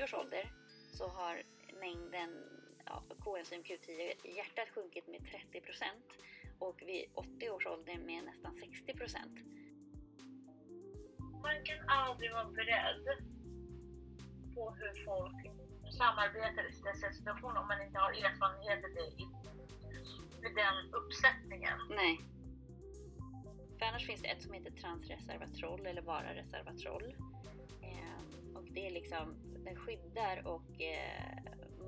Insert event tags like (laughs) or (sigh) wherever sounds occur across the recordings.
80 års ålder så har mängden ja, koenzym Q10 i hjärtat sjunkit med 30% och vid 80 års ålder med nästan 60% Man kan aldrig vara beredd på hur folk samarbetar i stressiga situationer om man inte har erfarenhet i, i den uppsättningen. Nej. För annars finns det ett som heter transresveratrol eller bara resveratrol. Eh, och det är liksom, den skyddar och eh,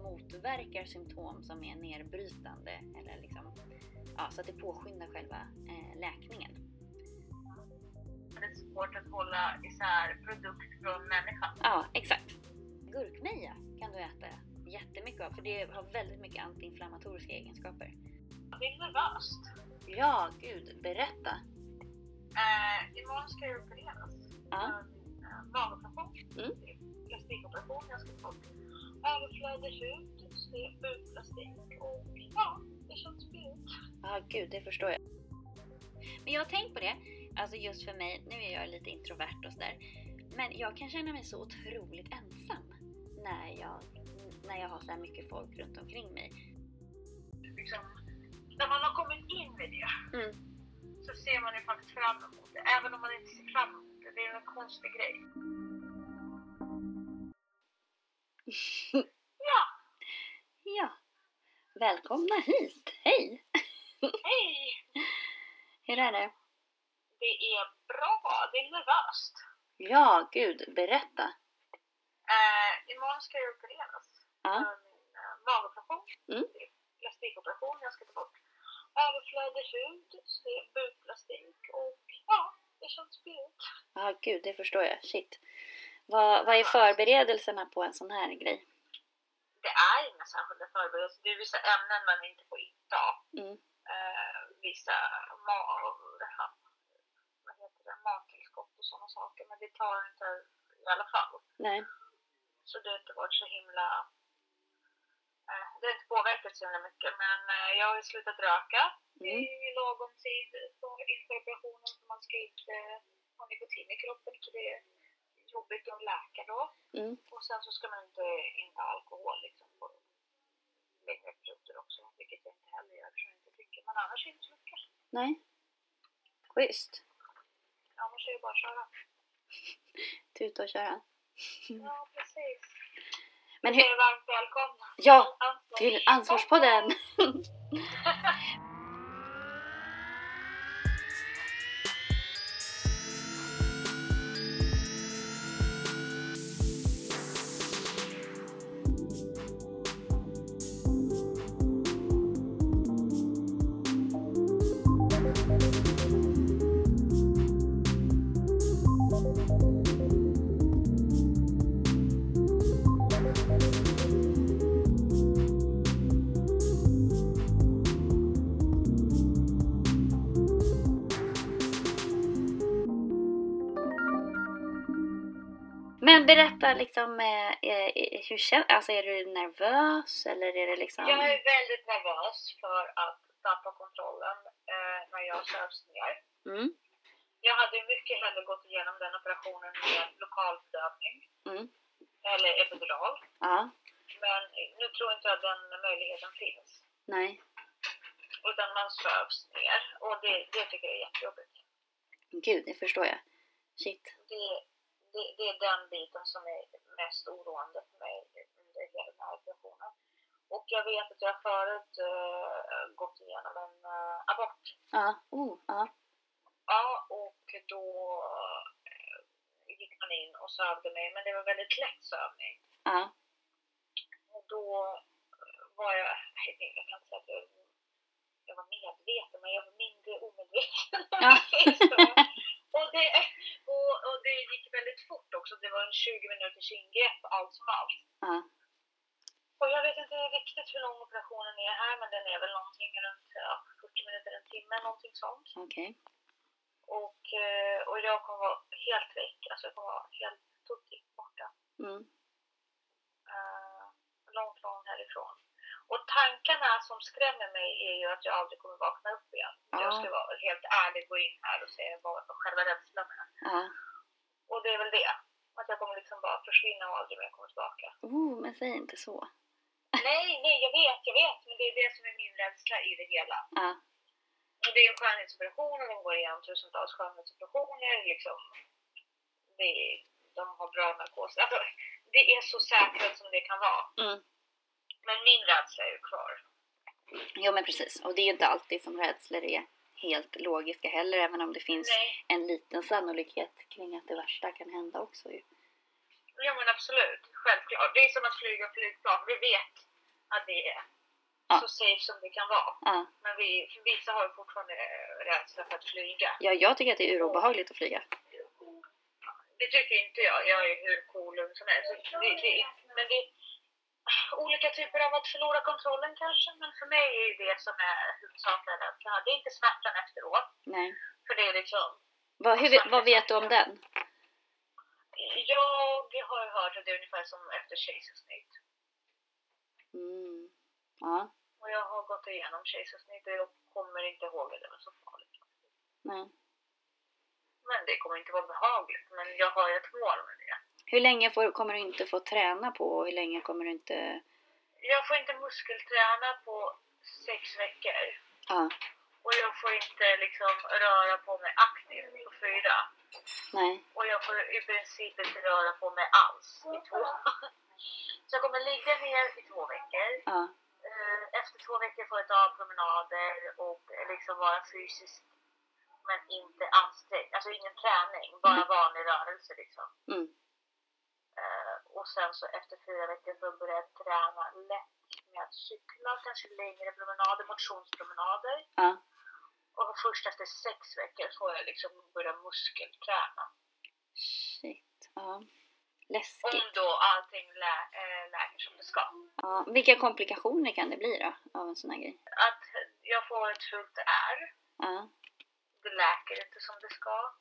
motverkar symptom som är nedbrytande eller liksom, ja, så att det påskyndar själva eh, läkningen. Det är svårt att hålla isär produkt från människa. Ja, exakt. Gurkmeja kan du äta jättemycket av för det har väldigt mycket antiinflammatoriska egenskaper. Det är nervöst. Ja, gud, berätta. Eh, imorgon ska jag opereras. Ja. Magoperation. Mm. Plastikoperation. Jag ska få överflödig hud, sned bukplastik och ja, det känns fint. Ja, gud, det förstår jag. Men jag har tänkt på det, alltså just för mig, nu är jag lite introvert och sådär, men jag kan känna mig så otroligt ensam när jag, när jag har så här mycket folk runt omkring mig. Liksom, när man har kommit in i det Mm. så ser man ju faktiskt fram emot det, även om man inte ser fram emot det. Det är en konstig grej. Ja, Ja, välkomna hit! Hej! hej! Hur är det? Det är bra, det är nervöst. Ja, gud, berätta. Eh, imorgon ska jag opereras. Ja. Min eh, magoperation. Mm. Det är Plastikoperation. Jag ska ta bort överflödig hud, sned bukplastik och ja, det känns fint. Ja, gud, det förstår jag. Shit. Vad, vad är förberedelserna på en sån här grej? Det är inga särskilda förberedelser. Det är vissa ämnen man inte får inta. Mm. Eh, vissa vad heter det? mattillskott och sådana saker. Men det tar inte i alla fall. Nej. Så det har inte varit så himla... Eh, det har inte påverkat så himla mycket. Men eh, jag har slutat röka Mm. i lagom tid för- inför operationen. För man ska inte ha nikotin i kroppen för det jobbigt att läka då. Mm. Och sen så ska man inte inta alkohol liksom på perioder också. Vilket jag inte heller gör eftersom jag inte dricker. Men annars inte så mycket. Nej. Schysst. Annars är det bara att köra. (laughs) Tuta och köra. Ja, precis. Men hur... är varmt välkomna. Ja, till Ansvarspodden! (laughs) berätta liksom, eh, eh, hur känns Alltså är du nervös eller är det liksom... Jag är väldigt nervös för att tappa kontrollen eh, när jag sövs ner. Mm, Jag hade mycket hellre gått igenom den operationen med lokalbedövning mm, eller epidural. ja, Men nu tror inte jag den möjligheten finns. nej, Utan man sövs ner och det, det tycker jag är jättejobbigt. gud, det förstår jag. Shit. Det, det, det är den biten som är mest oroande för mig under hela den här operationen. Och jag vet att jag förut eh, gått igenom en eh, abort. Ja, oh, ja, Ja, och då eh, gick man in och sövde mig, men det var väldigt lätt sövning. ja, Och då var jag, jag kan inte säga att jag, jag var medveten, men jag var mindre omedveten. Ja. (laughs) och, det, (laughs) och, och det gick väldigt fort också. Det var en 20 minuters ingrepp allt som allt. ja, Och jag vet inte riktigt hur lång operationen är här, men den är väl någonting runt ja, 40 minuter, en timme, någonting sånt. okej. Och, eh, och jag kommer vara helt väck, alltså jag kommer vara helt tuttigt borta. Mm, eh, långt, långt härifrån. Och tankarna som skrämmer mig är ju att jag aldrig kommer vakna upp igen. Ja. Jag ska vara helt ärlig, gå in här och säga vad själva rädslan är. ja, Och det är väl det. Att jag kommer liksom bara försvinna och aldrig mer komma tillbaka. Oh, men säg inte så. (laughs) Nej, nej, jag vet, jag vet. Men det är det som är min rädsla i det hela. Ja, Och det är en skönhetsoperation och de går igenom tusentals skönhetsoperationer. Liksom. Det är, de har bra narkos. Alltså, det är så säkert som det kan vara. mm. Men min rädsla är ju kvar. Jo men precis. Och det är ju inte alltid som rädslor är helt logiska heller, även om det finns Nej, en liten sannolikhet kring att det värsta kan hända också ju. ja men absolut. Självklart. Det är som att flyga flygplan. Vi vet att det är Ja. så safe som det kan vara. Ja. Men vi, vissa har ju fortfarande rädsla för att flyga. ja, jag tycker att det är urobehagligt att flyga. Det tycker inte jag. Jag är hur cool som helst. Det, det, men det olika typer av att förlora kontrollen kanske. Men för mig är det det som är huvudsakliga rädslan. Det är inte smärtan efteråt. Nej. För det är liksom... Vad, hur, vad vet du om den? Jag har hört att det är ungefär som efter kejsarsnitt. Mm. Ja, Och jag har gått igenom kejsarsnitt och jag kommer inte ihåg att det var så farligt. nej. Men det kommer inte vara behagligt. Men jag har ju ett mål med det. Hur länge får, kommer du inte få träna på och hur länge kommer du inte... Jag får inte muskelträna på sex veckor. Ja, Och jag får inte liksom röra på mig aktivt på fyra. nej. Och jag får i princip inte röra på mig alls i två. (laughs) Så jag kommer ligga ner i två veckor. Ja, Eh, Efter två veckor får jag ta promenader och liksom vara fysiskt men inte ansträngd. Alltså ingen träning, bara Mm. vanlig rörelse liksom. mm. Eh, Och sen så efter fyra veckor får jag börja träna lätt med att cykla, kanske längre promenader, motionspromenader. Ja, Och först efter sex veckor får jag liksom börja muskelträna. shit. Ja. Om Läskigt. då allting lä äh, läker som det ska. Ja, vilka komplikationer kan det bli då av en sån här grej? Att jag får ett fullt ärr. Ja, Det läker inte som det ska.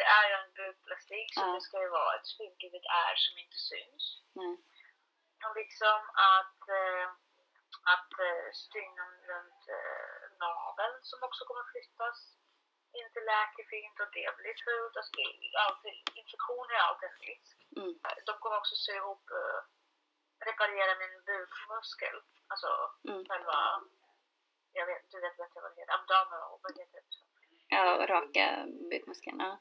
Det är ju en bukplastik så Ja. det ska ju vara ett spinkelvitt ärr som inte syns. nej. Och liksom att, eh, att eh, stygnen runt eh, naveln som också kommer flyttas inte läker fint och det blir fult. Alltså, är alltid, infektioner är alltid en risk. Mm. De kommer också sy ihop, eh, reparera min bukmuskel. Alltså Mm. själva, jag vet, du vet, jag vad det heter, abdominal, vad heter det? Ja, och raka bukmuskeln. Ja.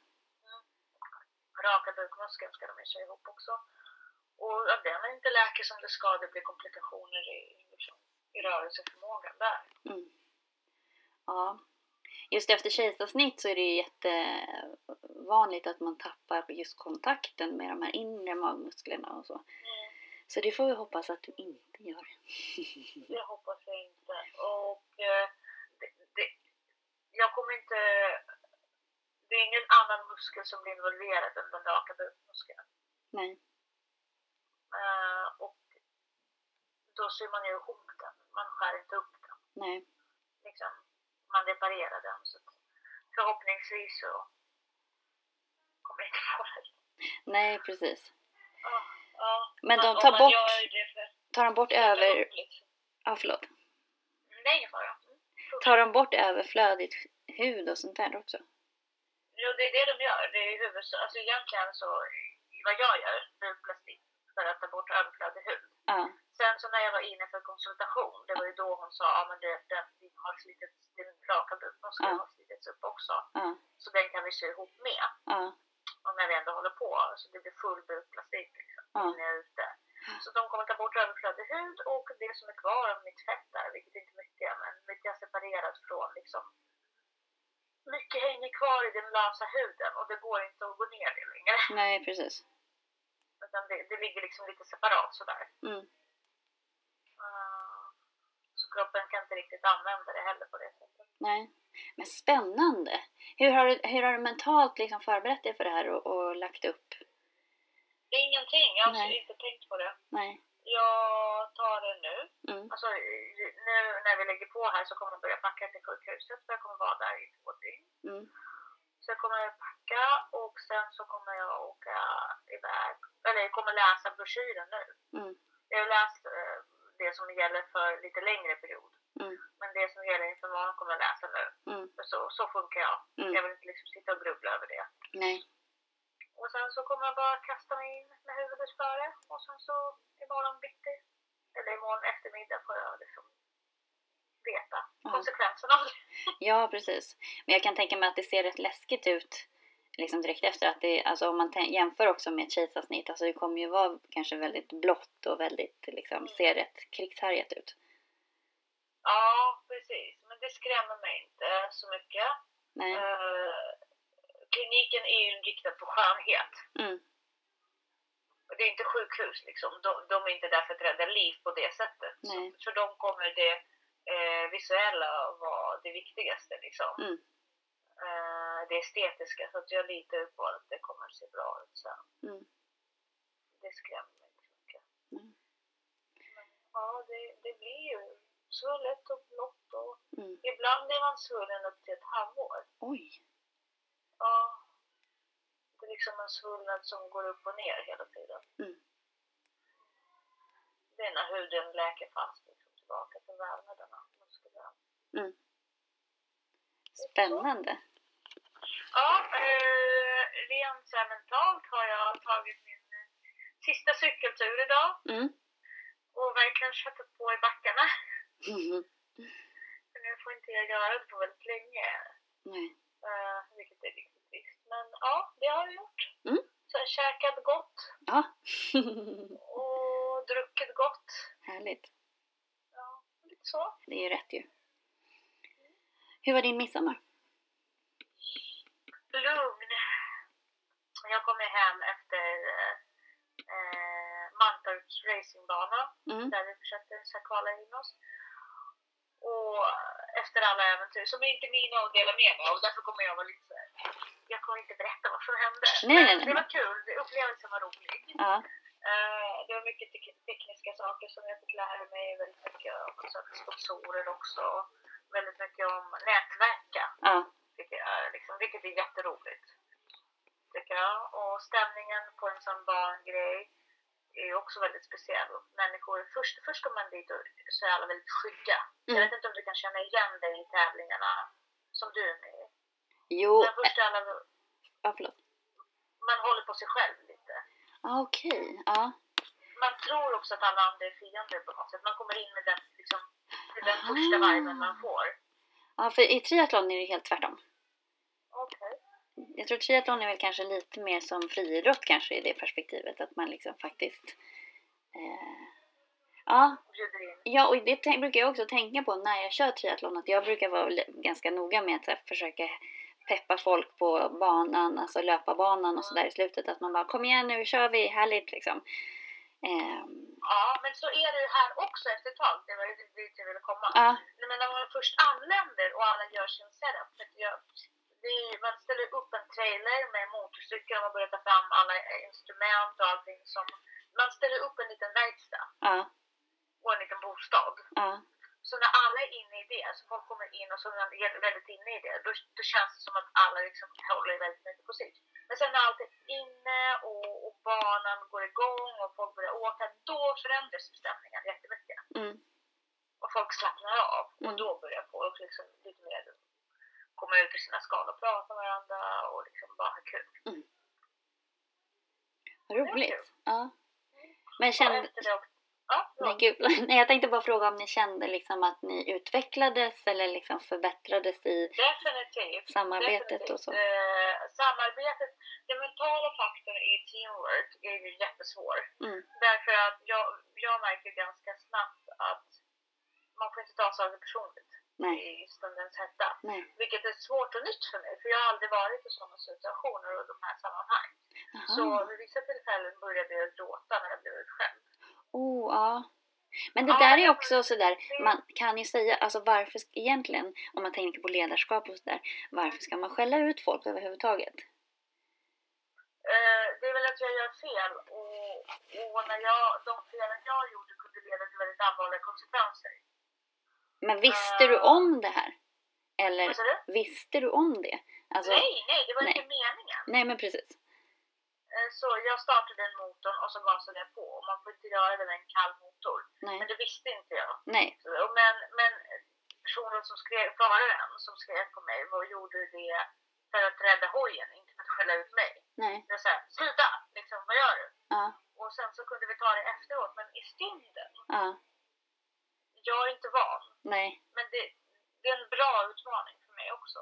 Raka bukmuskeln ska de ju sy ihop också. Och om den inte läker som det ska, det blir komplikationer i, liksom, i rörelseförmågan där. Mm. Ja. Just efter kejsarsnitt så är det ju jättevanligt att man tappar just kontakten med de här inre magmusklerna och så. Mm. Så det får vi hoppas att du inte gör. (laughs) Det hoppas jag inte. Och eh, det, det, jag kommer inte... Det är ingen annan muskel som blir involverad än den raka bukmuskeln. Nej. Eh, och då syr man ju ihop den. Man skär inte upp den. Nej. Liksom, man reparerar den. Så att förhoppningsvis så kommer det inte det. Nej, precis. Ja, ja. Men de tar bort- Tar de bort över... liksom. Ja, förlåt. Mm, Det är ingen fara. Tar de bort överflödigt hud och sånt där också? Jo, det är det de gör. Det är huvudsak, alltså egentligen så, vad jag gör, bukplastik, för att ta bort överflödig hud. Ja. Sen så när jag var inne för konsultation, det var ju då hon sa, ja men det, den, din har slitits, din raka bukmuskel Ja. har slitits upp också. Ja. Så den kan vi sy ihop med. Ja. Och när vi ändå håller på, så det blir full bukplastik liksom, och ute. Så de kommer ta bort överflödig hud och det som är kvar av mitt fett där, vilket inte är mycket, men mycket är separerat från liksom mycket hänger kvar i den lösa huden och det går inte att gå ner det längre. Nej, precis. Utan det, det ligger liksom lite separat sådär. Mm. Uh, så kroppen kan inte riktigt använda det heller på det sättet. Nej. Men spännande! Hur har du, hur har du mentalt liksom förberett dig för det här och, och lagt upp? Ingenting, jag har Nej. inte tänkt på det. Nej. Jag tar det nu. Mm. Alltså nu när vi lägger på här så kommer jag börja packa till sjukhuset för jag kommer vara där i två dygn. Mm. Så jag kommer packa och sen så kommer jag åka iväg, eller jag kommer läsa broschyren nu. Mm. Jag har läst eh, det som gäller för lite längre period. Mm. Men det som gäller inför morgon kommer jag läsa nu. Mm. Så, så funkar jag. Mm. Jag vill inte liksom sitta och grubbla över det. Nej. Och sen så kommer jag bara kasta mig in med huvudet före och sen så imorgon bitti, eller imorgon eftermiddag får jag liksom veta Ja. konsekvenserna av det. (laughs) Ja, precis. Men jag kan tänka mig att det ser rätt läskigt ut liksom direkt efter. Att det, alltså om man jämför också med ett kejsarsnitt, alltså det kommer ju vara kanske väldigt blått och väldigt liksom, ser rätt krigshärjat ut. Ja, precis. Men det skrämmer mig inte så mycket. Nej. Eh, kliniken är ju inriktad på skönhet. Mm. Och Det är inte sjukhus liksom. De, de är inte där för att rädda liv på det sättet. Så för dem kommer det eh, visuella vara det viktigaste liksom. Mm. Eh, det estetiska. Så att jag litar på att det kommer att se bra ut sen. Mm. Det skrämmer mig inte mycket. Mm. Men, ja, det, det blir ju svullet och blått och Mm. ibland är man svullen upp till ett halvår. Oj. Ja. Det är liksom en svullnad som går upp och ner hela tiden. Mm. Det är när huden läker fast liksom, tillbaka till vävnaderna. muskelväv. Mm. Spännande. Ja, eh, rent så mentalt har jag tagit min eh, sista cykeltur idag Mm. och verkligen köttat på i backarna. Mhm. För nu får inte jag göra det på väldigt länge, Nej. Eh, vilket är riktigt trist. Men ja, det har jag gjort. Mm. Så jag käkat gott Ja. (laughs) (laughs) och druckit gott. Härligt. Ja, lite så. Det är ju rätt ju. Hur var din midsommar? Lugn. Jag kom ju hem efter eh, Mantorps racingbana Mm. där vi försökte kvala in oss. Och efter alla äventyr som är inte mina att dela med mig av. Därför kommer jag vara lite så här, Jag kommer inte berätta vad som hände. Nej, nej, nej. det var kul. Det- Upplevelsen var rolig. Ja. Eh, det var mycket tek- tekniska saker som jag fick lära mig. Väldigt mycket om sponsorer också. Väldigt mycket om nätverka. Ja. Tycker jag, liksom, vilket är jätteroligt. Tycker jag. Och stämningen på en sån barngrej är ju också väldigt speciell. Människor, först, först kommer man dit och så är alla väldigt skygga. Jag Mm. vet inte om du kan känna igen dig i tävlingarna som du är med i. Jo. Men först är alla, Ja, förlåt. man håller på sig själv lite. Ja, okej. Ja. Man tror också att alla andra är fiender på något sätt. Man kommer in med den, liksom, med den första viben man får. Ja, för i triathlon är det helt tvärtom. Jag tror triathlon är väl kanske lite mer som friidrott kanske i det perspektivet. Att man liksom faktiskt... Eh, ja. Ja, och det brukar jag också tänka på när jag kör triathlon. Att jag brukar vara ganska noga med att här, försöka peppa folk på banan, alltså löparbanan och sådär i slutet. Att man bara kom igen nu kör vi, härligt liksom. Ehm, Ja, men så är det ju här också efter ett tag. Det var ju dit jag ville komma. ja, men när man först anländer och alla gör sin setup. För jag, är, man ställer upp en trailer med motorcykel och man börjar ta fram alla instrument och allting som... Man ställer upp en liten verkstad ja, och en liten bostad. ja, Så när alla är inne i det, så folk kommer in och så är man väldigt inne i det, då, då känns det som att alla liksom håller väldigt mycket på sitt. Men sen när allt är inne och, och banan går igång och folk börjar åka, då förändras stämningen jättemycket. mm, Och folk slappnar av. Och Mm. då börjar folk liksom lite mer komma ut i sina skal och prata med varandra och liksom bara ha kul. vad roligt. Ja. Men kände, ja, nej, gud, (laughs) nej, jag tänkte bara fråga om ni kände liksom att ni utvecklades eller liksom förbättrades i definitivt. samarbetet definitivt. och så? Eh, samarbetet, den mentala faktorn i teamwork är ju jättesvår. Mm, Därför att jag, jag märker ganska snabbt att man får inte ta saker personligt nej, i stundens hetta. nej. Vilket är svårt och nytt för mig, för jag har aldrig varit i sådana situationer och de här sammanhang. Så Aha. vid vissa tillfällen började jag gråta när jag blev utskälld. Oh, ja. Men det Ja, där är också sådär, det- man kan ju säga, alltså varför egentligen, om man tänker på ledarskap och sådär, varför ska man skälla ut folk överhuvudtaget? Eh, det är väl att jag gör fel och, och när jag, de felen jag gjorde kunde leda till väldigt allvarliga konsekvenser. Men visste du om det här? Eller Vad du? visste du om det? Alltså, nej, nej, det var nej. inte meningen. nej men precis. Eh, så jag startade den motorn och så gasade jag på. Och man får inte göra det med en kall motor. Men Nej, det visste inte jag. nej, Så, men, men personen som skrev, föraren som skrek på mig var, gjorde det för att rädda hojen, inte för att skälla ut mig. nej. Jag sa, sluta ta det efteråt, men i stunden. Ja, Jag är inte van, nej. men det, det är en bra utmaning för mig också.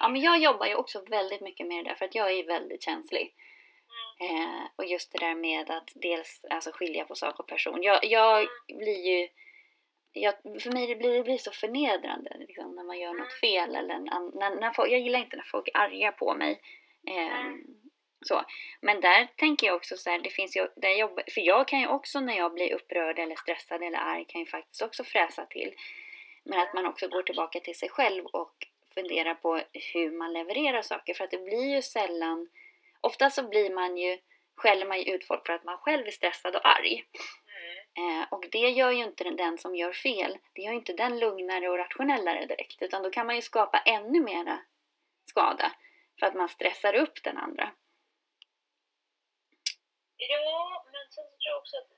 Ja, men jag jobbar ju också väldigt mycket med det där för att jag är väldigt känslig. Mm. Eh, och just det där med att dels alltså, skilja på sak och person. Jag, jag blir ju... Jag, för mig det blir det blir så förnedrande liksom, när man gör något Mm. fel. Eller när, när, när folk, jag gillar inte när folk är arga på mig. Eh, Mm. Så. Men där tänker jag också så här, det finns ju, där jobbar, för jag kan ju också när jag blir upprörd eller stressad eller arg kan ju faktiskt också fräsa till. Men att man också går tillbaka till sig själv och funderar på hur man levererar saker. För att det blir ju sällan... Ofta så blir man ju, skäller man ju ut folk för att man själv är stressad och arg. Mm. Eh, och det gör ju inte den- den som gör fel. Det gör ju inte den lugnare och rationellare direkt. Utan då kan man ju skapa ännu mera skada. För att man stressar upp den andra. Ja, men sen tror jag också att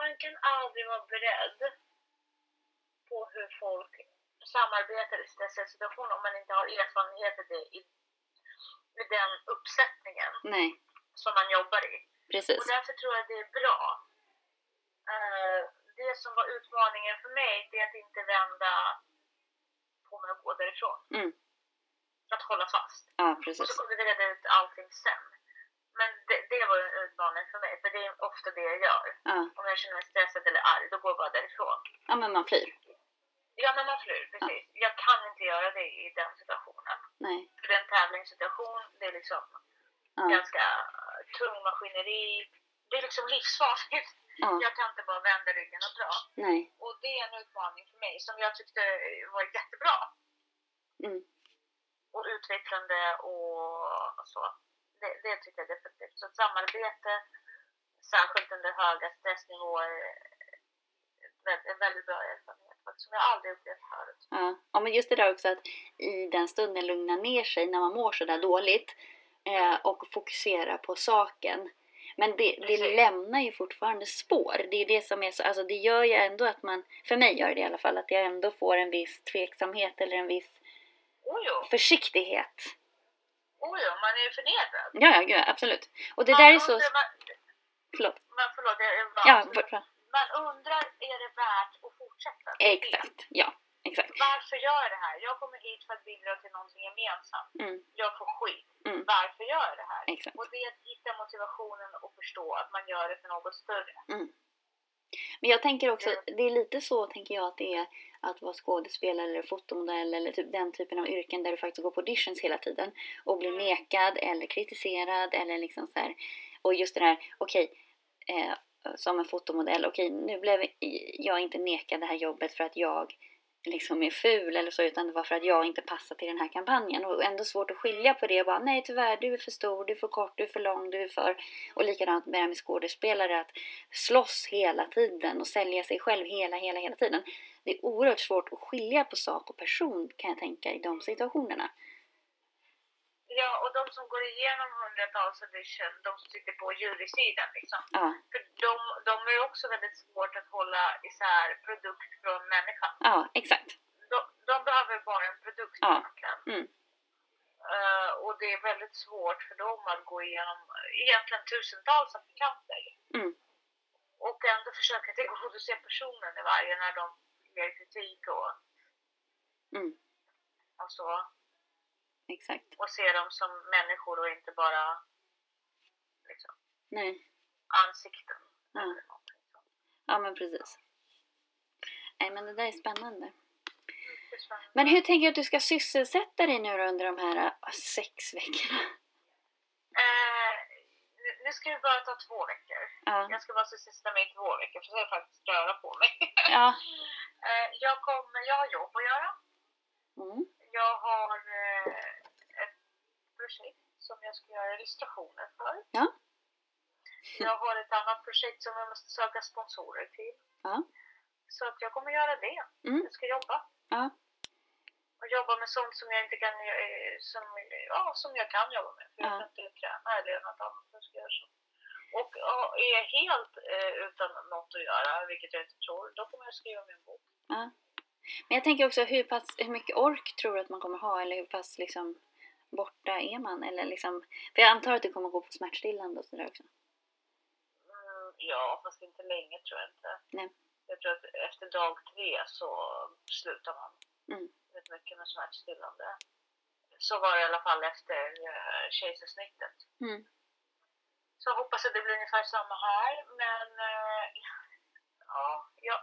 man kan aldrig vara beredd på hur folk samarbetar i stressiga situationer om man inte har erfarenhet i, det, i, den uppsättningen Nej, som man jobbar i. precis. Och därför tror jag det är bra. Eh, det som var utmaningen för mig, det är att inte vända på mig och gå därifrån. Mm. Att hålla fast. Ja, Och precis. så kunde vi reda ut allting sen. Var en utmaning för mig, för det är ofta det jag gör. Ja, Om jag känner mig stressad eller arg, då går jag bara därifrån. ja men man flyr. Ja, men man flyr, precis. Jag kan inte göra det i den situationen. Nej. För det är en tävlingssituation, det är liksom Ja, ganska tung maskineri. Det är liksom livsfarligt. ja, Jag kan inte bara vända ryggen och dra. nej. Och det är en utmaning för mig som jag tyckte var jättebra. Mm. Och utvecklande och så. Det, det tycker jag definitivt. Så samarbete, särskilt under höga stressnivåer, en väldigt bra erfarenhet som jag aldrig upplevt förut. Ja. ja, men just det där också att i den stunden lugna ner sig när man mår sådär dåligt eh, och fokusera på saken. Men det, det lämnar ju fortfarande spår. Det är det som är så, alltså det gör ju ändå att man, för mig gör det i alla fall, att jag ändå får en viss tveksamhet eller en viss Oh jo, försiktighet. Oh jo, man är ju förnedrad. Ja, ja, gud, absolut. Och det man där är så... Man, Förlåt. man, förlåt, jag, bara, Ja, för, Man undrar, är det värt att fortsätta? exakt. Ja, exakt. Varför gör jag det här? Jag kommer hit för att bidra till någonting gemensamt. Mm, Jag får skit. Mm. Varför gör jag det här? exakt. Och det är att hitta motivationen och förstå att man gör det för något större. Men jag tänker också, det är lite så tänker jag att det är att vara skådespelare eller fotomodell eller typ den typen av yrken där du faktiskt går på auditions hela tiden och blir nekad eller kritiserad eller liksom så här. Och just det där, okej, eh, som en fotomodell, okej nu blev jag inte nekad det här jobbet för att jag liksom är ful eller så utan det var för att jag inte passar till den här kampanjen och ändå svårt att skilja på det och bara nej tyvärr du är för stor, du är för kort, du är för lång, du är för och likadant med det här med skådespelare att slåss hela tiden och sälja sig själv hela, hela, hela tiden. Det är oerhört svårt att skilja på sak och person kan jag tänka i de situationerna. Ja, och de som går igenom hundratals audition, de som sitter på jurysidan liksom. Ja, För de, de är också väldigt svårt att hålla isär produkt från människa. ja exakt. De, de behöver bara en produkt Ja. egentligen. Mm. Eh, och det är väldigt svårt för dem att gå igenom egentligen tusentals applikanter. Mm. Och ändå försöka tillgodose personen i varje när de ger kritik och, Mm. och så. Exakt. Och se dem som människor och inte bara liksom, Nej. ansikten. Ja. eller. Ja men precis. Nej men det där är spännande. Men hur tänker du att du ska sysselsätta dig nu under de här äh, sex veckorna? Eh, nu, ska vi bara ta två veckor. Ja. Jag ska bara sysselsätta mig i två veckor för så ska jag faktiskt röra på mig. (laughs) Ja. Eh, jag, kommer, jag har jobb att göra. Mm. Jag har eh, projekt som jag ska göra illustrationer för. Ja. Jag har ett annat projekt som jag måste söka sponsorer till. Ja. Så att jag kommer göra det. Mm. Jag ska jobba. Ja. Och jobba med sånt som jag inte kan, eh, som, ja, som jag kan jobba med. För jag Ja. kan inte träna eller något annat jag ska göra så. Och är jag helt eh, utan något att göra, vilket jag inte tror, då kommer jag skriva min bok. Ja. Men jag tänker också hur, pass, hur mycket ork tror du att man kommer ha eller hur pass liksom borta är man? Eller liksom, för jag antar att du kommer gå på smärtstillande och sådär också. Mm, Ja, fast inte länge tror jag inte. Nej. Jag tror att efter dag tre så slutar man Mm. rätt mycket med smärtstillande. Så var det i alla fall efter uh, kejsarsnittet. Mm. Så jag hoppas att det blir ungefär samma här. Men eh, ja, jag,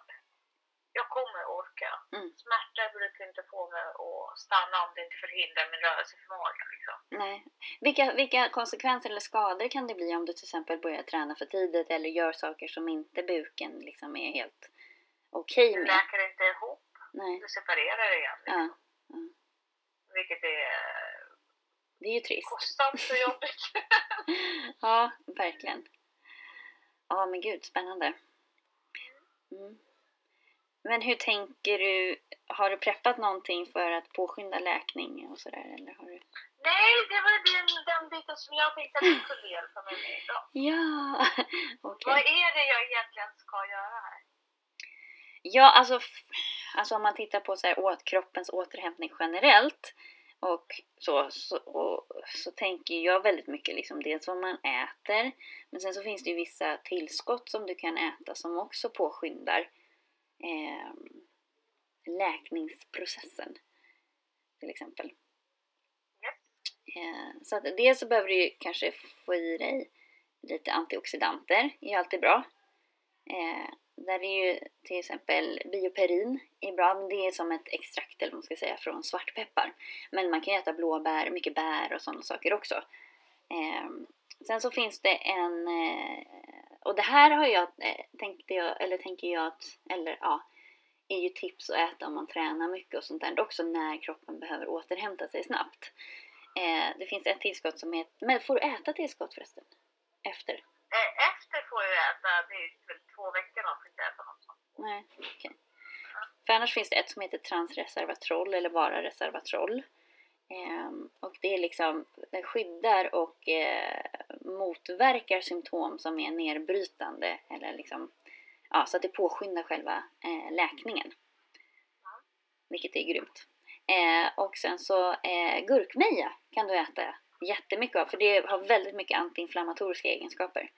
jag kommer orka. Mm. Smärta brukar inte få mig att stanna om det inte förhindrar min rörelseförmåga. Liksom. Nej. Vilka, vilka konsekvenser eller skador kan det bli om du till exempel börjar träna för tidigt eller gör saker som inte buken liksom är helt okej Det med? läker inte ihop. Nej. Det separerar igen. Liksom. Ja. ja. Vilket är Det är ju trist. kostsamt och jobbigt. (laughs) Ja, verkligen. Ja, men gud, spännande. Mm. Men hur tänker du? Har du preppat någonting för att påskynda läkning och sådär? Eller har du... Nej, det var den, den biten som jag tänkte att du kunde hjälpa mig med idag. (laughs) Ja, (laughs) okej. Vad är det jag egentligen ska göra här? Ja, alltså, alltså om man tittar på så här, åt kroppens återhämtning generellt och så, så, och, så tänker jag väldigt mycket liksom dels vad man äter men sen så finns det ju vissa tillskott som du kan äta som också påskyndar eh, läkningsprocessen till exempel. Eh, så att dels så behöver du kanske få i dig lite antioxidanter, det är ju alltid bra. Eh, där är ju till exempel bioperin är bra, men det är som ett extrakt eller man ska säga från svartpeppar. Men man kan äta blåbär, mycket bär och sådana saker också. Eh, sen så finns det en, eh, och det här har jag, eh, tänkte jag, eller tänker jag att, eller ja, är ju tips att äta om man tränar mycket och sånt där också när kroppen behöver återhämta sig snabbt. Eh, det finns ett tillskott som heter, men får du äta tillskott förresten? Efter? Eh, Efter får jag äta, det är väl två veckor man får inte äta något sånt. Nej, okej. För annars finns det ett som heter transresveratrol eller bara resveratrol. Ehm, och det är liksom, den skyddar och eh, motverkar symptom som är nedbrytande eller liksom, ja, så att det påskyndar själva eh, läkningen. Vilket är grymt. Eh, och sen så eh, gurkmeja kan du äta jättemycket av för det har väldigt mycket antiinflammatoriska egenskaper. Mm.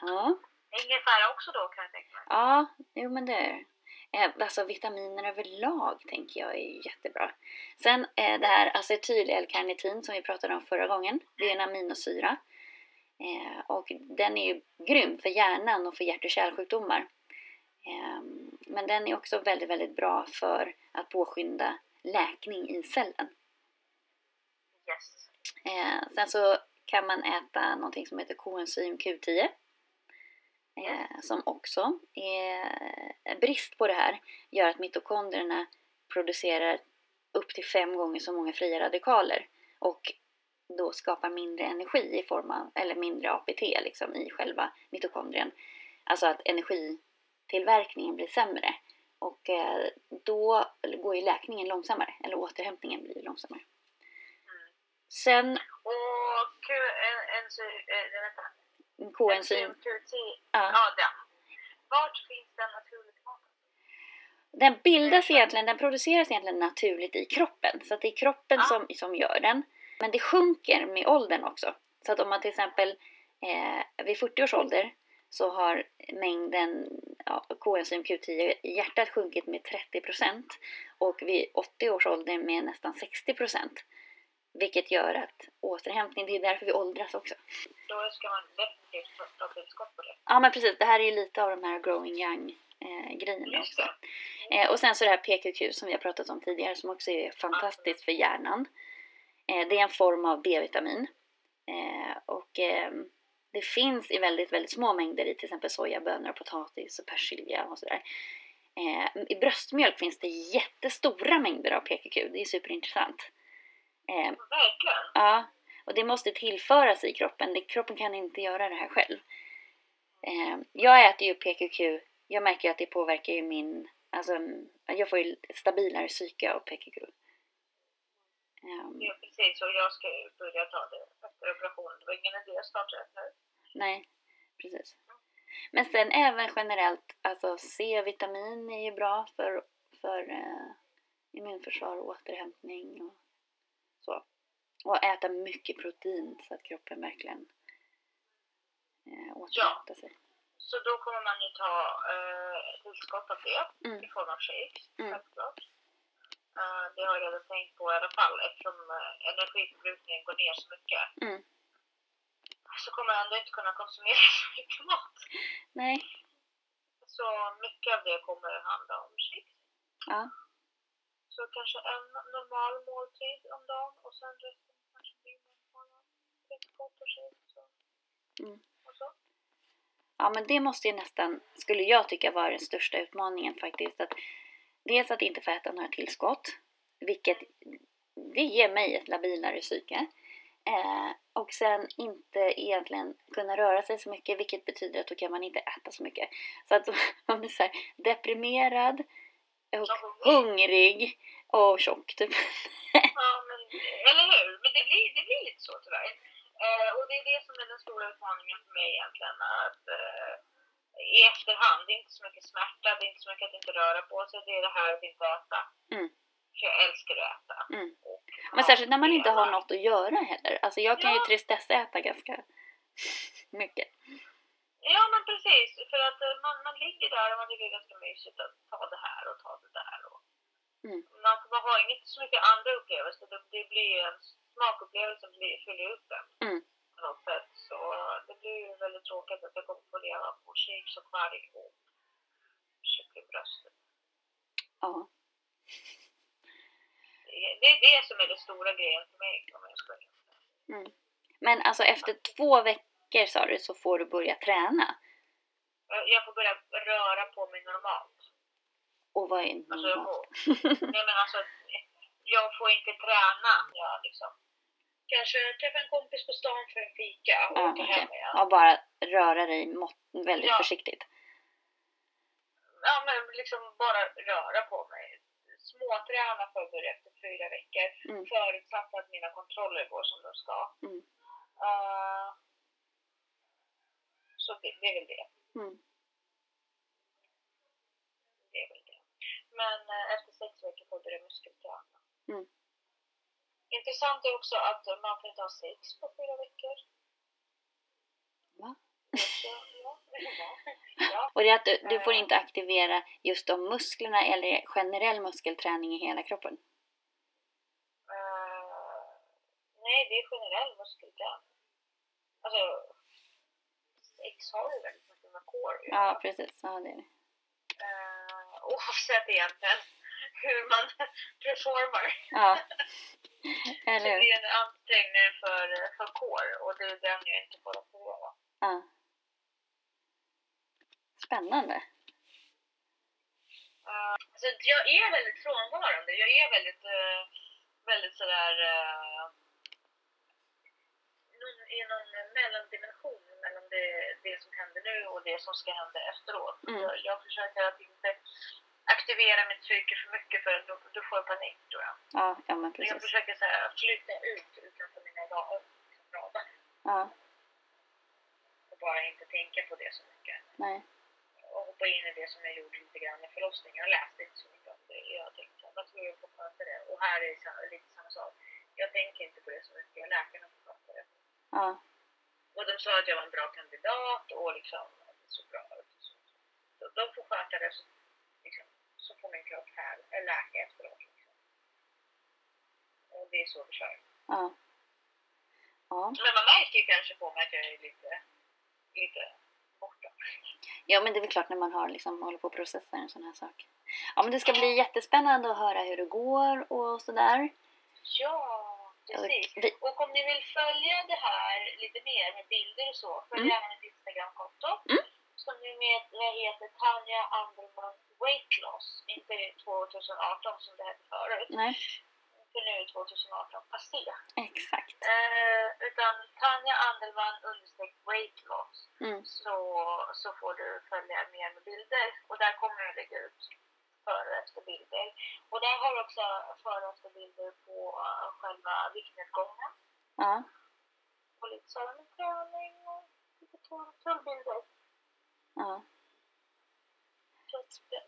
Ja. Ingefära också då kan jag tänka mig. Ja, jo men det är Alltså vitaminer överlag tänker jag är jättebra. Sen eh, det här acetyl-L-karnitin som vi pratade om förra gången. Det är en aminosyra. Eh, och den är ju grym för hjärnan och för hjärt och kärlsjukdomar. Eh, men den är också väldigt, väldigt bra för att påskynda läkning i cellen. Yes. Eh, sen så kan man äta någonting som heter koenzym Q10. Eh, som också är brist på det här gör att mitokondrierna producerar upp till fem gånger så många fria radikaler och då skapar mindre energi i form av, eller mindre APT liksom i själva mitokondrien. Alltså att energitillverkningen blir sämre och eh, då går ju läkningen långsammare eller återhämtningen blir långsammare. Mm. Sen Och Q, en, en, en, vänta. Koenzym, ja. Ja, den. Vart finns den naturligt? Den bildas egentligen, den produceras egentligen naturligt i kroppen. Så att det är kroppen Ja. som, som gör den. Men det sjunker med åldern också. Så att om man till exempel eh, vid 40 års ålder så har mängden ja, koenzym Q10 i hjärtat sjunkit med 30% och vid 80 års ålder med nästan 60%. Vilket gör att återhämtning, det är därför vi åldras också. Då ska man definitivt ta tillskott på det. Ja men precis, det här är ju lite av de här growing young eh, grejerna också. Eh, och sen så det här PQQ som vi har pratat om tidigare som också är fantastiskt för hjärnan. Eh, det är en form av B-vitamin. Eh, och eh, det finns i väldigt, väldigt små mängder i till exempel sojabönor, potatis och persilja och sådär. Eh, I bröstmjölk finns det jättestora mängder av PQQ, det är superintressant. Eh, Verkligen. Ja, och det måste tillföras i kroppen. Kroppen kan inte göra det här själv. Eh, jag äter ju PQQ. Jag märker ju att det påverkar ju min... Alltså, jag får ju stabilare psyke av PQQ. Eh, Ja, precis. Och jag ska ju börja ta det efter operationen. Det var ingen idé att starta nu. nej, precis. Men sen även generellt, alltså C-vitamin är ju bra för, för eh, immunförsvar och återhämtning och. Och äta mycket protein så att kroppen verkligen eh, återhämta sig. Så då kommer man ju ta eh, tillskott av det Mm. i form av shakes, Mm. självklart. Eh, det har jag redan tänkt på i alla fall eftersom eh, energiförbrukningen går ner så mycket. Mm. Så kommer jag ändå inte kunna konsumera (laughs) så mycket mat. Nej. Så mycket av det kommer handla om shakes. Ja. Så kanske en normal måltid om dagen och sen resten kanske blir och shakes och, Mm. och så. Ja, men det måste ju nästan, skulle jag tycka, vara den största utmaningen faktiskt. Att dels att inte få äta några tillskott, vilket det ger mig ett labilare psyke. Eh, och sen inte egentligen kunna röra sig så mycket, vilket betyder att då kan man inte äta så mycket. Så att (laughs) man blir så här deprimerad och hungrig och tjock typ. Ja, men, eller hur? Men det blir, det blir lite så tyvärr. Eh, och det är det som är den stora utmaningen för mig egentligen. Att, eh, I efterhand, det är inte så mycket smärta, det är inte så mycket att inte röra på sig, det är det här att inte äta. Mm. För jag älskar att äta. Mm. Och Men särskilt när man inte har något att göra heller. Alltså jag kan ju Ja. tristessäta ganska mycket. Ja, men precis. För att eh, man, man ligger där och man tycker det är ganska mysigt att ta det här och ta det där. Och Mm. man, man har inte så mycket andra upplevelser. Det, det blir ju en smakupplevelse som blir- fyller ut den. Mm. På något sätt. Så det blir ju väldigt tråkigt att jag kommer få leva på shakes och kvarg och kycklingbröst. Ja. Det, det är det som är den stora grejen för mig. Om jag ska. Mm. Men alltså efter två veckor sa du så får du börja träna. Jag- får börja röra på mig normalt. Och vad är Alltså, jag, normalt? får, nej, men alltså, jag får inte träna. Jag liksom, kanske träffa en kompis på stan för en fika och Ja, åka okej. hem igen. Ja, bara röra dig mått- väldigt Ja. försiktigt. Ja, men liksom bara röra på mig. Småträna för att börja efter fyra veckor. Mm. Förutsatt att mina kontroller går som de ska. Mm. Eh, så det, det är väl det. Mm. det, är väl det. Men eh, efter sex veckor får börja muskelträna. Mm. Intressant är också att man får inte ha sex på fyra veckor. Va? Så, (laughs) ja. Och det är att du, du får Eh. inte aktivera just de musklerna eller generell muskelträning i hela kroppen. Eh, nej, det är generell muskelträning. Alltså, sex har ju väldigt mycket med core. Ja, precis. Ja, det är det. Eh, oavsett egentligen hur man (laughs) performar. Ja. (laughs) Eller hur? det är en ansträngning för, för core och det är den jag inte får aktivera. Ja. Spännande. Uh, så jag är väldigt frånvarande. Jag är väldigt, eh, väldigt sådär... Uh, I någon mellandimension mellan det, det som händer nu och det som ska hända efteråt. Mm. Jag, jag försöker att inte aktivera mitt psyke för mycket för då, då får jag panik tror jag. Ja, ja men Men jag precis. försöker så här, flytta ut utanför mina ra- ramar Ja, och bara inte tänka på det så mycket. nej. och hoppa in i det som jag gjorde lite grann med förlossningen. Jag läste inte så mycket om det. Jag tänkte jag tror jag får sköta det. Och här är sa- lite samma sak. Jag tänker inte på det så mycket. Läkarna får sköta det. Ja, Och de sa att jag var en bra kandidat och liksom såg bra ut. och så. Så de får sköta det så, liksom, så får min kropp här, en läka efteråt. Liksom. Och det är så vi kör. ja. Ja, Men man märker kanske på mig att jag är lite, lite borta. ja men det är väl klart när man har liksom, håller på att processa en sån här sak. Ja, men det ska bli jättespännande att höra hur det går och sådär. Ja, precis. Och vi- Och om ni vill följa det här lite mer med bilder och så, följ Mm. gärna mitt Instagramkonto. Mm. Som jag heter Tanja Anderman Weight Loss. Inte 2018 som det hette förut. Nej, För nu är 2018 passé. exakt. Eh, utan Tanja Andelman understreck weight loss. Mm. Så, så får du följa mer med bilder. Och där kommer jag lägga ut före och efter bilder. Och där har också före och efter bilder på eh, själva viktnedgången. Ja, Och lite träning och lite tull- tullbilder. ja.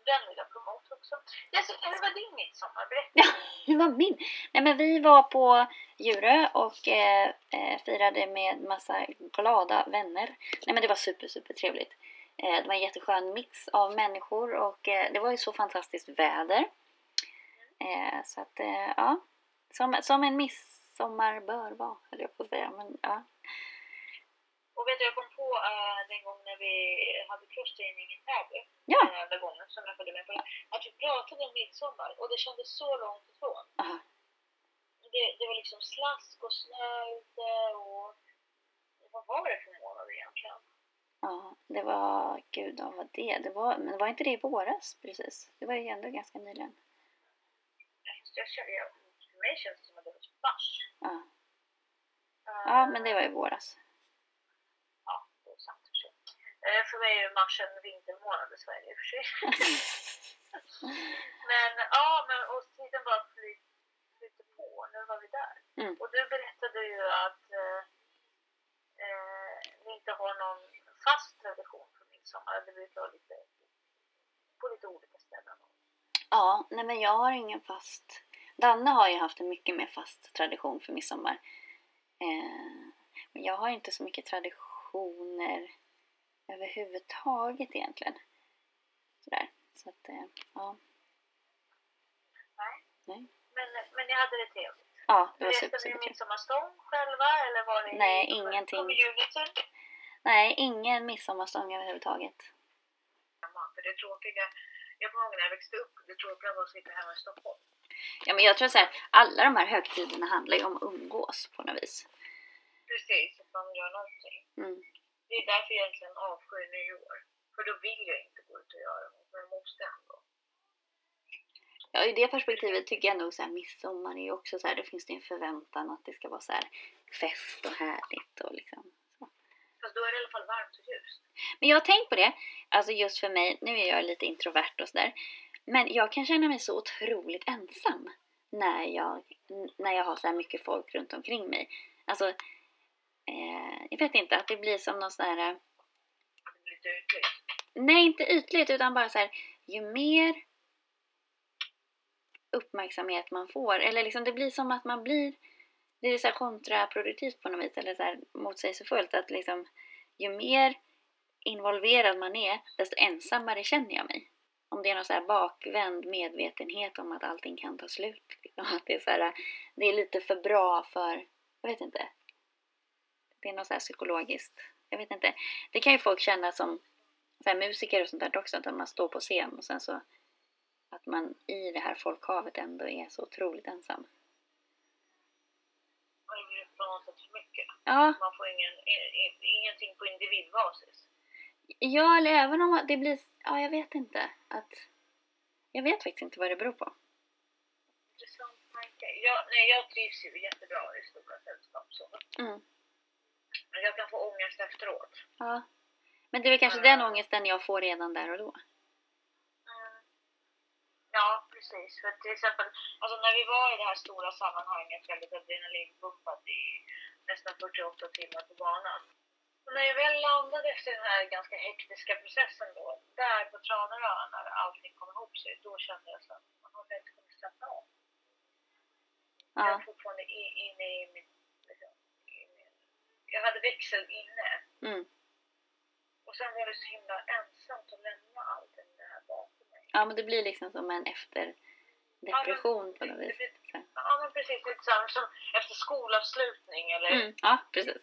Den- vill jag promota också. Jessica, hur var din midsommar? Berätta. (laughs) Ja, hur var min? Nej men vi var på Djurö och eh, eh, firade med massa glada vänner. Nej men det var super, super trevligt. Eh, det var en jätteskön mix av människor och eh, det var ju så fantastiskt väder. Eh, så att, ja. Som, som en midsommar bör vara, höll jag på att säga. Men, ja. Och vet du, jag kom på uh, den gången när vi hade kursträning i Täby, Ja. den enda gången som jag följde med på det, att vi pratade om midsommar och det kändes så långt ifrån. Det, det var liksom slask och snö ute och vad var det för månad egentligen? Ja, det var, gud vad var det? det var, men var inte det i våras precis? Det var ju ändå ganska nyligen. Jag känner, jag, för mig känns det som att det var mars. Ja, Uh, ja men det var i våras. Ja, det är sant för sig. Eh, För mig är ju mars en vintermånad i Sverige i och för sig. (laughs) men ja, men och tiden bara fly- flyter på. Nu var vi där. Mm. Och du berättade ju att eh, eh, ni inte har någon fast tradition för midsommar. Det brukar vara lite på lite olika ställen. Ja, nej men jag har ingen fast... Danne har ju haft en mycket mer fast tradition för midsommar. Eh, men jag har inte så mycket traditioner överhuvudtaget egentligen. Sådär. Så att, eh, ja. Nej. Nej. Men, men ni hade det trevligt. Ja, det var Reste super, ni midsommarstång själva eller var ni Nej, ingenting. Nej, ingen midsommarstång överhuvudtaget. För det tråkiga, jag kommer ihåg när jag växte upp, det tråkiga var att sitta hemma i Stockholm. Ja, men jag tror så här, alla de här högtiderna handlar ju om att umgås på något vis. Precis, att man gör någonting. Mm. Det är därför jag egentligen avskyr nyår. För då vill jag inte gå ut och göra något, men jag måste ändå. Ja, i det perspektivet tycker jag nog så här, midsommar är ju också så här, då finns det en förväntan att det ska vara så här fest och härligt och liksom. Fast då är det i alla fall varmt och ljust. Men jag har tänkt på det, alltså just för mig, nu är jag lite introvert och sådär. Men jag kan känna mig så otroligt ensam när jag, när jag har så här mycket folk runt omkring mig. Alltså, eh, jag vet inte, att det blir som någon sån här Att det blir lite ytligt. Nej, inte ytligt utan bara så här, ju mer uppmärksamhet man får, eller liksom det blir som att man blir, det är så här kontraproduktivt på något vis, eller så här motsägelsefullt att liksom, ju mer involverad man är, desto ensammare känner jag mig. Om det är någon så här bakvänd medvetenhet om att allting kan ta slut. Liksom. Att det, är så här, det är lite för bra för, jag vet inte. Det är något så här psykologiskt. Jag vet inte. Det kan ju folk känna som så här, musiker och sånt där också, att man står på scen och sen så att man i det här folkhavet ändå är så otroligt ensam. Och det blir på något sätt för mycket. Ja, Man får ingen, ingenting på individbasis. ja eller även om det blir, ja jag vet inte. Att, jag vet faktiskt inte vad det beror på. Intressant tanke. Jag, nej, jag trivs ju jättebra i stora sällskap. Så. Mm. Men jag kan få ångest efteråt. Ja. Men det är väl kanske den ångesten jag får redan där och då. Mm. Ja, precis. För till exempel, alltså när vi var i det här stora sammanhanget, väldigt adrenalinpumpat i nästan 48 timmar på banan. Och när jag väl landade efter den här ganska hektiska processen då, där på Tranarö när allting kom ihop sig, då kände jag så att man har inte kunnat slappna av. Jag Ja. är fortfarande i- inne i. Liksom, i min, jag hade växel inne Mm. och sen var det så himla ensamt att lämna allt det här bakom mig. ja, men det blir liksom som en efterdepression på något vis. Ja men precis, lite så här, som efter skolavslutning eller Mm. Ja, precis.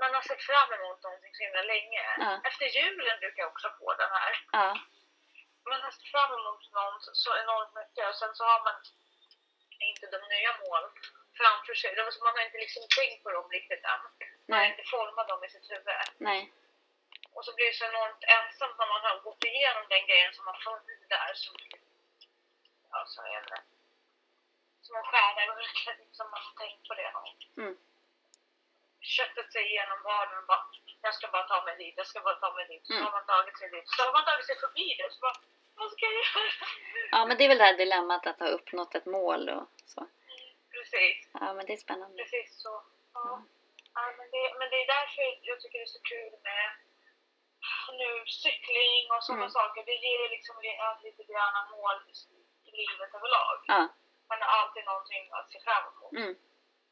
man har sett fram emot någonting så himla länge. Ja. Efter julen brukar jag också få den här. Ja. Man har sett fram emot något så enormt mycket och sen så har man inte de nya mål framför sig. Man har inte liksom tänkt på dem riktigt än. Man har inte format dem i sitt huvud. Nej. Och så blir det så enormt ensamt när man har gått igenom den grejen som har funnits där. Som, ja, som en, som en stjärna i mörkret, som man har tänkt på det någon. Mm. Köttet sig igenom vardagen och bara, jag ska bara ta mig dit, jag ska bara ta mig dit. Så Mm. har man tagit sig dit. Så har man tagit sig förbi det. Så bara, vad ska jag göra? Ja, men det är väl det här dilemmat att ha uppnått ett mål och så. Precis, Ja, men det är spännande. precis så. Ja. Mm. Ja, men, det, men det är därför jag tycker det är så kul med nu cykling och sådana Mm. saker. Det ger liksom li- lite grann mål livet överlag. Ja. Man har alltid någonting att se fram emot. Mm.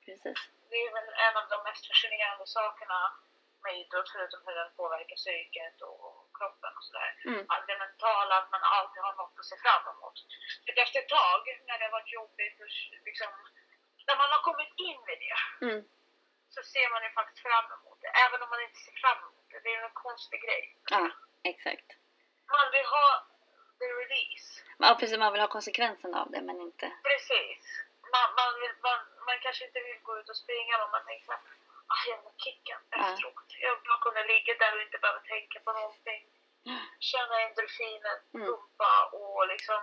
precis. Det är väl en av de mest fascinerande sakerna med idrott, förutom hur den påverkar psyket och kroppen och sådär. Mm. Det mentala, att man alltid har något att se fram emot. För efter ett tag, när det har varit jobbigt, och liksom, när man har kommit in i det, Mm. så ser man ju faktiskt fram emot det. Även om man inte ser fram emot det. Det är en konstig grej. Ja, exakt. Man vill ha the release. Ja, precis. Man vill ha konsekvensen av det, men inte... Precis. Man, man, vill, man, man kanske inte vill gå ut och springa men man tänker såhär, ah jävla kicken Ja. efteråt. Jag vill bara kunna ligga där och inte behöva tänka på någonting. Känna endorfinen Mm. pumpa och liksom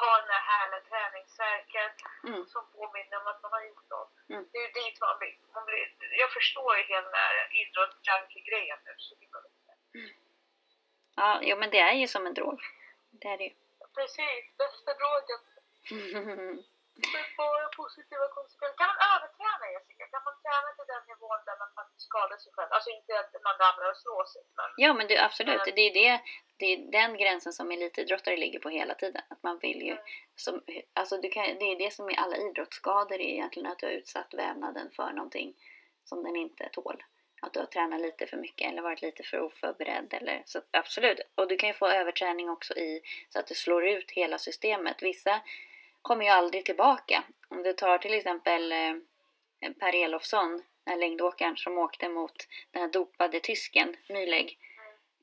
ha den här härliga träningsvärket Mm. som påminner om att man har gjort något. Mm. Det är ju dit man blir. Man blir jag förstår ju hela den här idrott-junkie-grejen nu så mycket. Ja, jo, men det är ju som en drog. Det är det ju. Precis, bästa drogen. Med bara positiva konsekvenser. Kan man överträna Jessica? Kan man träna till den nivån där man faktiskt skadar sig själv? Alltså inte att man ramlar och slår sig. Men Ja, men du, absolut. Men- Det är, det, det är den gränsen som elitidrottare ligger på hela tiden. Att man vill ju, Mm. som, alltså du kan, det är det som är alla idrottsskador är egentligen att du har utsatt vävnaden för någonting som den inte tål. Att du har tränat lite för mycket eller varit lite för oförberedd. Eller, så absolut. Och du kan ju få överträning också i så att du slår ut hela systemet. Vissa kommer ju aldrig tillbaka. Om du tar till exempel eh, Per Elofsson, den här längdåkaren som åkte mot den här dopade tysken, Mühlegg.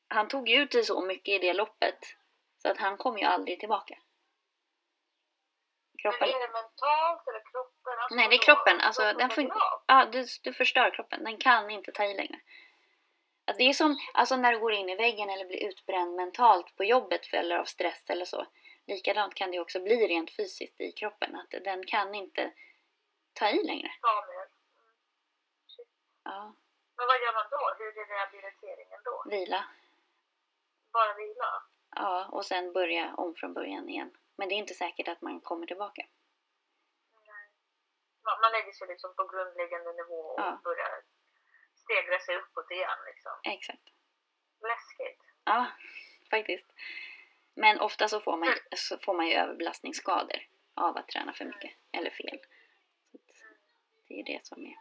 Han tog ju ut sig så mycket i det loppet så att han kom ju aldrig tillbaka. Kroppen, Men är det mentalt eller kroppen? Alltså, Nej, det är kroppen. Alltså, den fun- ja, du, du förstör kroppen. Den kan inte ta i längre. Att det är som alltså när du går in i väggen eller blir utbränd mentalt på jobbet eller av stress eller så. Likadant kan det också bli rent fysiskt i kroppen. Att den kan inte ta i längre. Ja, Men vad gör man då? Hur är rehabiliteringen då? vila. Bara vila? Ja, och sen börja om från början igen. Men det är inte säkert att man kommer tillbaka. Man, lägger sig liksom på grundläggande nivå och Ja. börjar stegra sig uppåt igen liksom. Exakt. Läskigt. Ja, faktiskt. Men ofta så får man, så får man ju överbelastningsskador av att träna för mycket eller fel. Det är ju det som är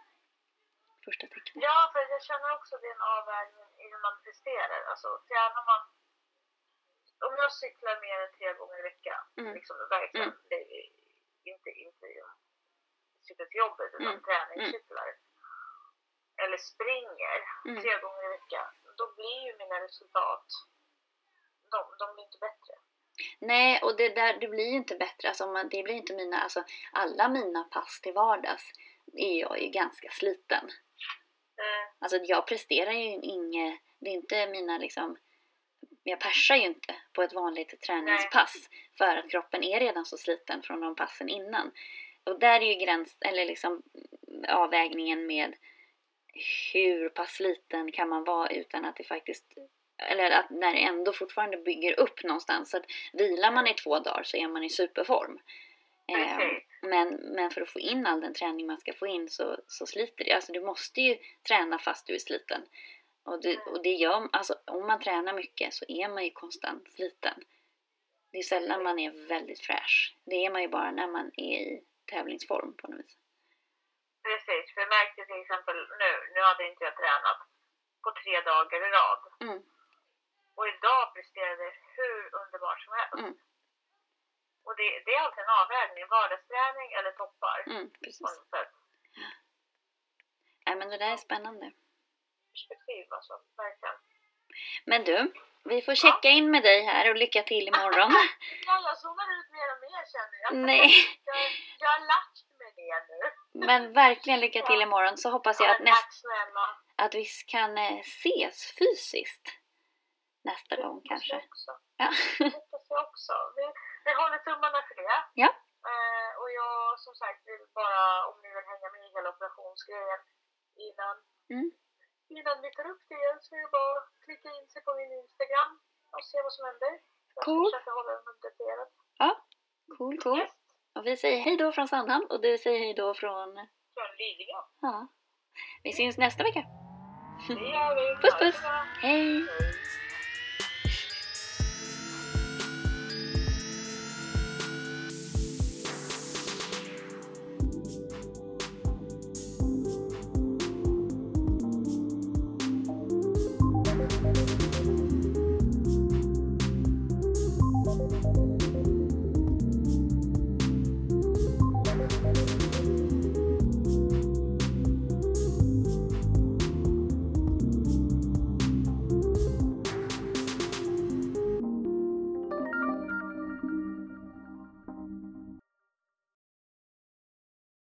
första tecknet. Ja, för jag känner också att det är en avvägning i hur man presterar. Alltså tränar man... Om jag cyklar mer än tre gånger i veckan, Mm. liksom verkligen, Mm. det är inte, inte cykla till jobbet utan Mm. träningscyklar. Eller springer Mm. tre gånger i veckan, då blir ju mina resultat, de, de blir inte bättre. Nej, och det där det blir ju inte bättre. Alltså, man, det blir inte mina, alltså, alla mina pass till vardags är jag ju ganska sliten. Eh, Alltså jag presterar ju inget, det är inte mina liksom, jag persar ju inte på ett vanligt träningspass för att kroppen är redan så sliten från de passen innan. Och där är ju gräns, eller liksom avvägningen med hur pass sliten kan man vara utan att det faktiskt eller att när det ändå fortfarande bygger upp någonstans. Så att vilar man i två dagar så är man i superform. Eh, men, men för att få in all den träning man ska få in så, så sliter det. Alltså du måste ju träna fast du är sliten. Och det, och det gör, alltså om man tränar mycket så är man ju konstant sliten. Det är sällan man är väldigt fräsch. Det är man ju bara när man är i tävlingsform på något vis. precis, för jag märkte till exempel nu, nu hade inte jag tränat på tre dagar i rad. Mm, Och idag presterade jag hur underbart som helst. Mm. Och det, det är alltid en avvägning, vardagsträning eller toppar. mm, precis. sätt. Nej, men det där är spännande. Perspektiv alltså, verkligen. Men du, vi får checka in med dig här och lycka till imorgon. Ja, jag zonar ut mer och mer känner jag. Nej. (laughs) Jag, jag har lärt mig det nu. Men verkligen lycka till imorgon så hoppas jag att, näst, att vi kan eh, ses fysiskt nästa Det gång kanske. jag också. Ja. Det hoppas jag också. Vi, vi håller tummarna för det. Ja. Eh, och jag som sagt vill bara, om ni vill hänga med i hela operationsgrejen innan, Mm. Innan vi tar upp det igen så är det bara att klicka in sig på min Instagram och se vad som händer. Jag ska Cool. försöka hålla den uppdaterad. Cool, cool. Yes. Och vi säger hej då från Sandhamn och du säger hej då från... Från Lidingö. Ja. Vi syns nästa vecka. Det gör vi. Puss, puss. Hej! Hej.